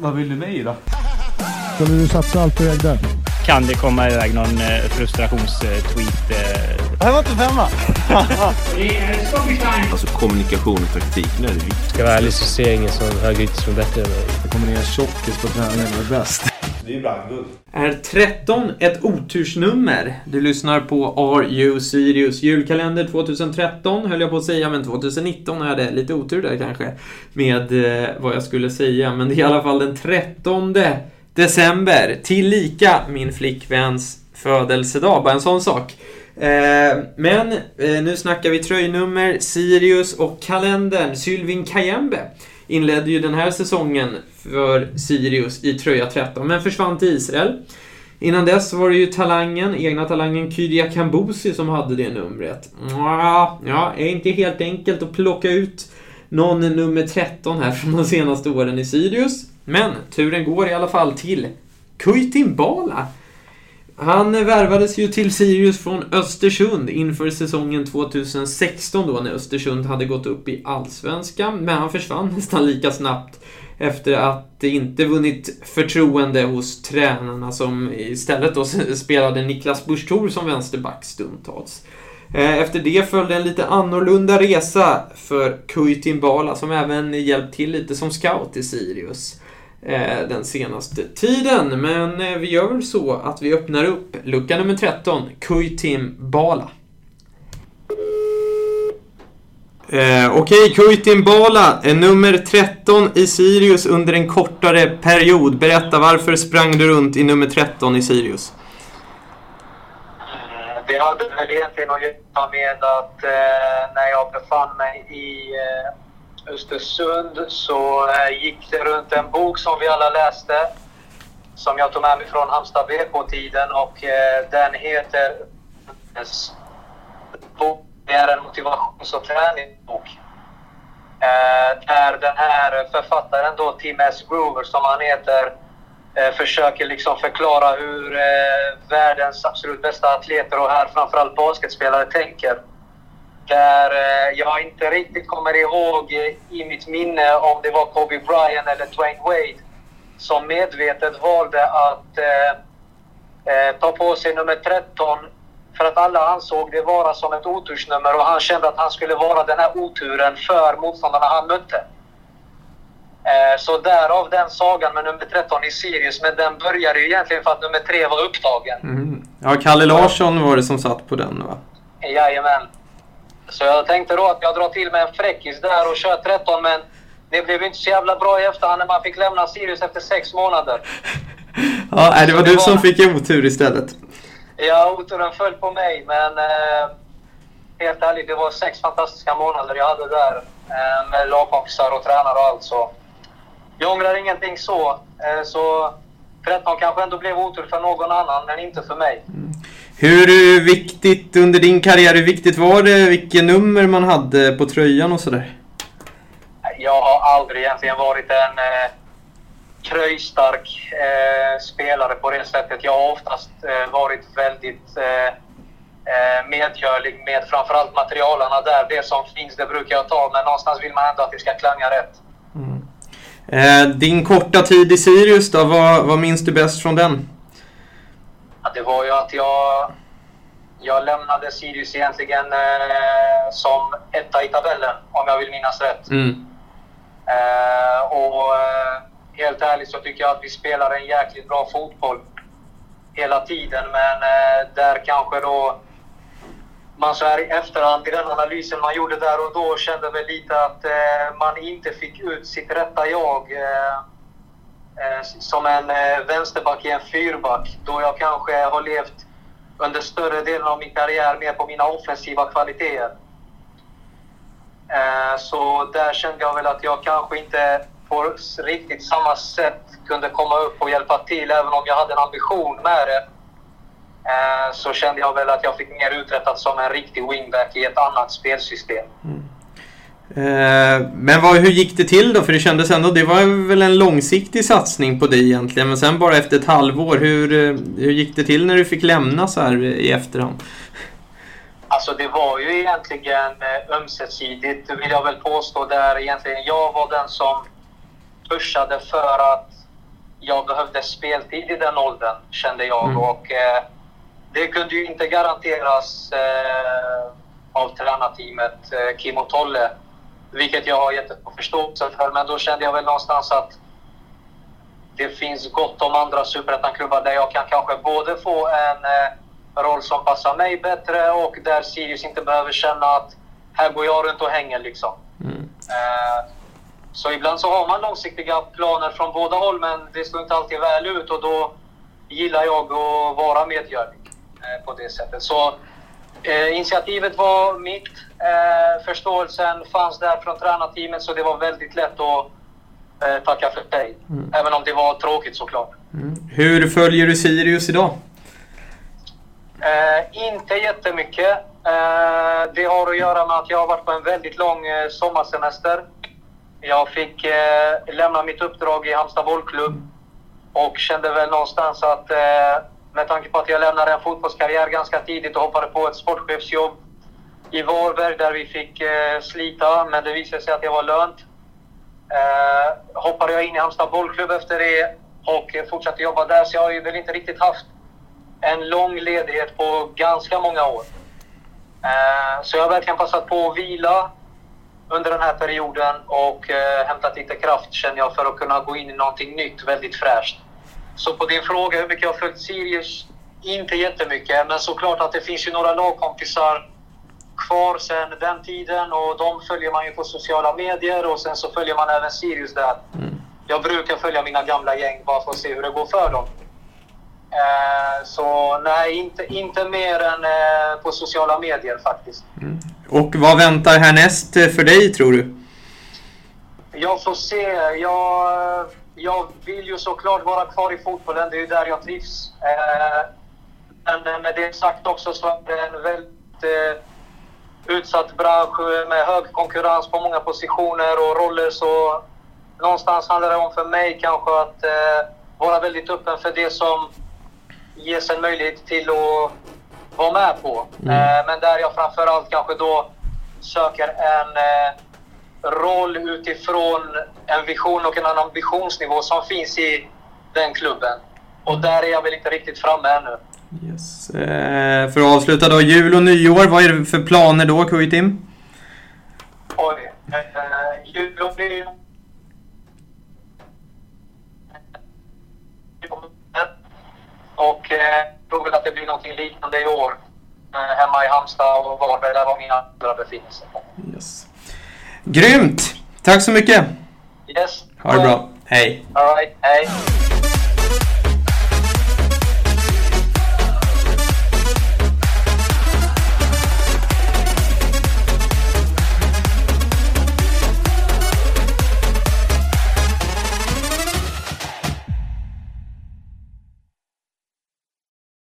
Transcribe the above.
Vad vill du mig då? Skulle du satsa allt på där? Kan det komma iväg någon eh, frustrationstweet? Eh? Det här var inte femma! Alltså kommunikation och taktik, nu är det viktigt. Ska jag vara ärlig så ser jag ingen som högerytter som är bättre än mig. Det kommer ner tjockis på träningen och är bäst. Det är ju brandguld. Är 13 ett otursnummer? Du lyssnar på Are You Sirius julkalender 2013 höll jag på att säga, men 2019 är det lite otur där kanske med eh, vad jag skulle säga, men det är i alla fall den 13 december, tillika min flickväns födelsedag, bara en sån sak. Eh, men eh, nu snackar vi tröjnummer, Sirius och kalendern. Sylvin Kajembe inledde ju den här säsongen för Sirius i tröja 13, men försvann till Israel. Innan dess var det ju talangen, egna talangen Kyria Kambusi som hade det numret. Ja, är inte helt enkelt att plocka ut någon nummer 13 här från de senaste åren i Sirius. Men turen går i alla fall till Kuitin Bala. Han värvades ju till Sirius från Östersund inför säsongen 2016 då när Östersund hade gått upp i Allsvenskan, men han försvann nästan lika snabbt efter att inte vunnit förtroende hos tränarna som istället då spelade Niklas Busch som vänsterback stundtals. Eh, efter det följde en lite annorlunda resa för Kuitin Bala som även hjälpt till lite som scout i Sirius Eh, den senaste tiden. Men eh, vi gör väl så att vi öppnar upp lucka nummer 13, Kuitim Bala. Eh, Okej, okay, Kuitin Bala, är nummer 13 i Sirius under en kortare period. Berätta, varför sprang du runt i nummer 13 i Sirius? Eh, det hade väl egentligen att göra med att eh, när jag befann mig i eh, Östersund så eh, gick det runt en bok som vi alla läste. Som jag tog med mig från Halmstad BK-tiden och eh, den heter det är en motivations och träningsbok. Eh, där den här författaren då, Tim S. Groover som han heter, försöker liksom förklara hur världens absolut bästa atleter och här framförallt basketspelare tänker. Där eh, jag inte riktigt kommer ihåg i mitt minne om det var Kobe Bryant eller Dwayne Wade som medvetet valde att eh, eh, ta på sig nummer 13 för att alla ansåg det vara som ett otursnummer och han kände att han skulle vara den här oturen för motståndarna han mötte. Eh, så därav den sagan med nummer 13 i Sirius, men den började ju egentligen för att nummer 3 var upptagen. Mm. Ja, Kalle Larsson var det som satt på den va? Jajamän. Så jag tänkte då att jag drar till med en fräckis där och kör 13, men det blev inte så jävla bra i efterhand när man fick lämna Sirius efter sex månader. ja, det var så du var... som fick otur istället. Ja, oturen föll på mig, men eh, helt ärligt, det var sex fantastiska månader jag hade där eh, med lagkompisar och tränare och allt. Så jag ångrar ingenting så. Eh, så 13 kanske ändå blev otur för någon annan, men inte för mig. Mm. Hur viktigt under din karriär, hur viktigt var det vilket nummer man hade på tröjan och sådär? Jag har aldrig egentligen varit en eh, kröjstark eh, spelare på det sättet. Jag har oftast eh, varit väldigt eh, eh, medgörlig med framförallt materialarna där. Det som finns, det brukar jag ta, men någonstans vill man ändå att det ska klanga rätt. Mm. Eh, din korta tid i Sirius då, vad, vad minns du bäst från den? Ja, det var ju att jag, jag lämnade Sirius egentligen eh, som etta i tabellen, om jag vill minnas rätt. Mm. och helt ärligt så tycker jag att vi spelar en jäkligt bra fotboll hela tiden. Men eh, där kanske då man så här i efterhand i den analysen man gjorde där och då kände väl lite att eh, man inte fick ut sitt rätta jag eh, eh Eh, som en eh, vänsterback i en fyrback. Då jag kanske har levt under större delen av min karriär mer på mina offensiva kvaliteter. Eh, så där kände jag väl att jag kanske inte på riktigt samma sätt kunde komma upp och hjälpa till. Även om jag hade en ambition med det så kände jag väl att jag fick mer uträttat som en riktig wingback i ett annat spelsystem. Mm. Eh, men vad, hur gick det till då? För det kändes ändå, det var väl en långsiktig satsning på dig egentligen. Men sen bara efter ett halvår, hur, eh, hur gick det till när du fick lämna så här i efterhand? Alltså det var ju egentligen ömsesidigt vill jag väl påstå. Där egentligen jag var den som pushade för att jag behövde speltid i den åldern, kände jag. Mm. Och eh, det kunde ju inte garanteras eh, av tränarteamet eh, Kim och Tolle. Vilket jag har jättestor förståelse för. Men då kände jag väl någonstans att det finns gott om andra superettan-klubbar där jag kan kanske både få en eh, roll som passar mig bättre och där Sirius inte behöver känna att här går jag runt och hänger liksom. Mm. Eh, så ibland så har man långsiktiga planer från båda håll men det står inte alltid väl ut och då gillar jag att vara medgörlig eh, på det sättet. Så eh, initiativet var mitt. Eh, förståelsen fanns där från tränarteamet så det var väldigt lätt att eh, tacka för sig. Även om det var tråkigt såklart. Mm. Hur följer du Sirius idag? Eh, inte jättemycket. Eh, det har att göra med att jag har varit på en väldigt lång eh, sommarsemester. Jag fick eh, lämna mitt uppdrag i Halmstad bollklubb och kände väl någonstans att eh, med tanke på att jag lämnade en fotbollskarriär ganska tidigt och hoppade på ett sportchefsjobb i Varberg där vi fick eh, slita, men det visade sig att det var lönt. Eh, hoppade jag in i Halmstad bollklubb efter det och fortsatte jobba där, så jag har ju väl inte riktigt haft en lång ledighet på ganska många år. Eh, så jag har verkligen passat på att vila under den här perioden och eh, hämtat lite kraft känner jag för att kunna gå in i någonting nytt, väldigt fräscht. Så på din fråga hur mycket jag har följt Sirius? Inte jättemycket, men såklart att det finns ju några lagkompisar kvar sedan den tiden och de följer man ju på sociala medier och sen så följer man även Sirius där. Jag brukar följa mina gamla gäng bara för att se hur det går för dem. Eh, så nej, inte, inte mer än eh, på sociala medier faktiskt. Och vad väntar härnäst eh, för dig, tror du? Jag får se. Jag, jag vill ju såklart vara kvar i fotbollen. Det är ju där jag trivs. Eh, men med det sagt också så är det en väldigt eh, utsatt bransch med hög konkurrens på många positioner och roller. Så någonstans handlar det om för mig kanske att eh, vara väldigt öppen för det som ges en möjlighet till att vara med på. Eh, men där jag framförallt kanske då söker en eh, roll utifrån en vision och en ambitionsnivå som finns i den klubben. Och där är jag väl inte riktigt framme ännu. Yes. Eh, för att avsluta då, jul och nyår, vad är det för planer då, Kuitim? Oj. Eh, jul och nyår. Och eh, tror väl att det blir någonting liknande i år. Eh, hemma i Halmstad och Varberg, där var mina andra befinner sig. Yes. Grymt! Tack så mycket! Yes. Ha det bra. Hej! All right. Hej.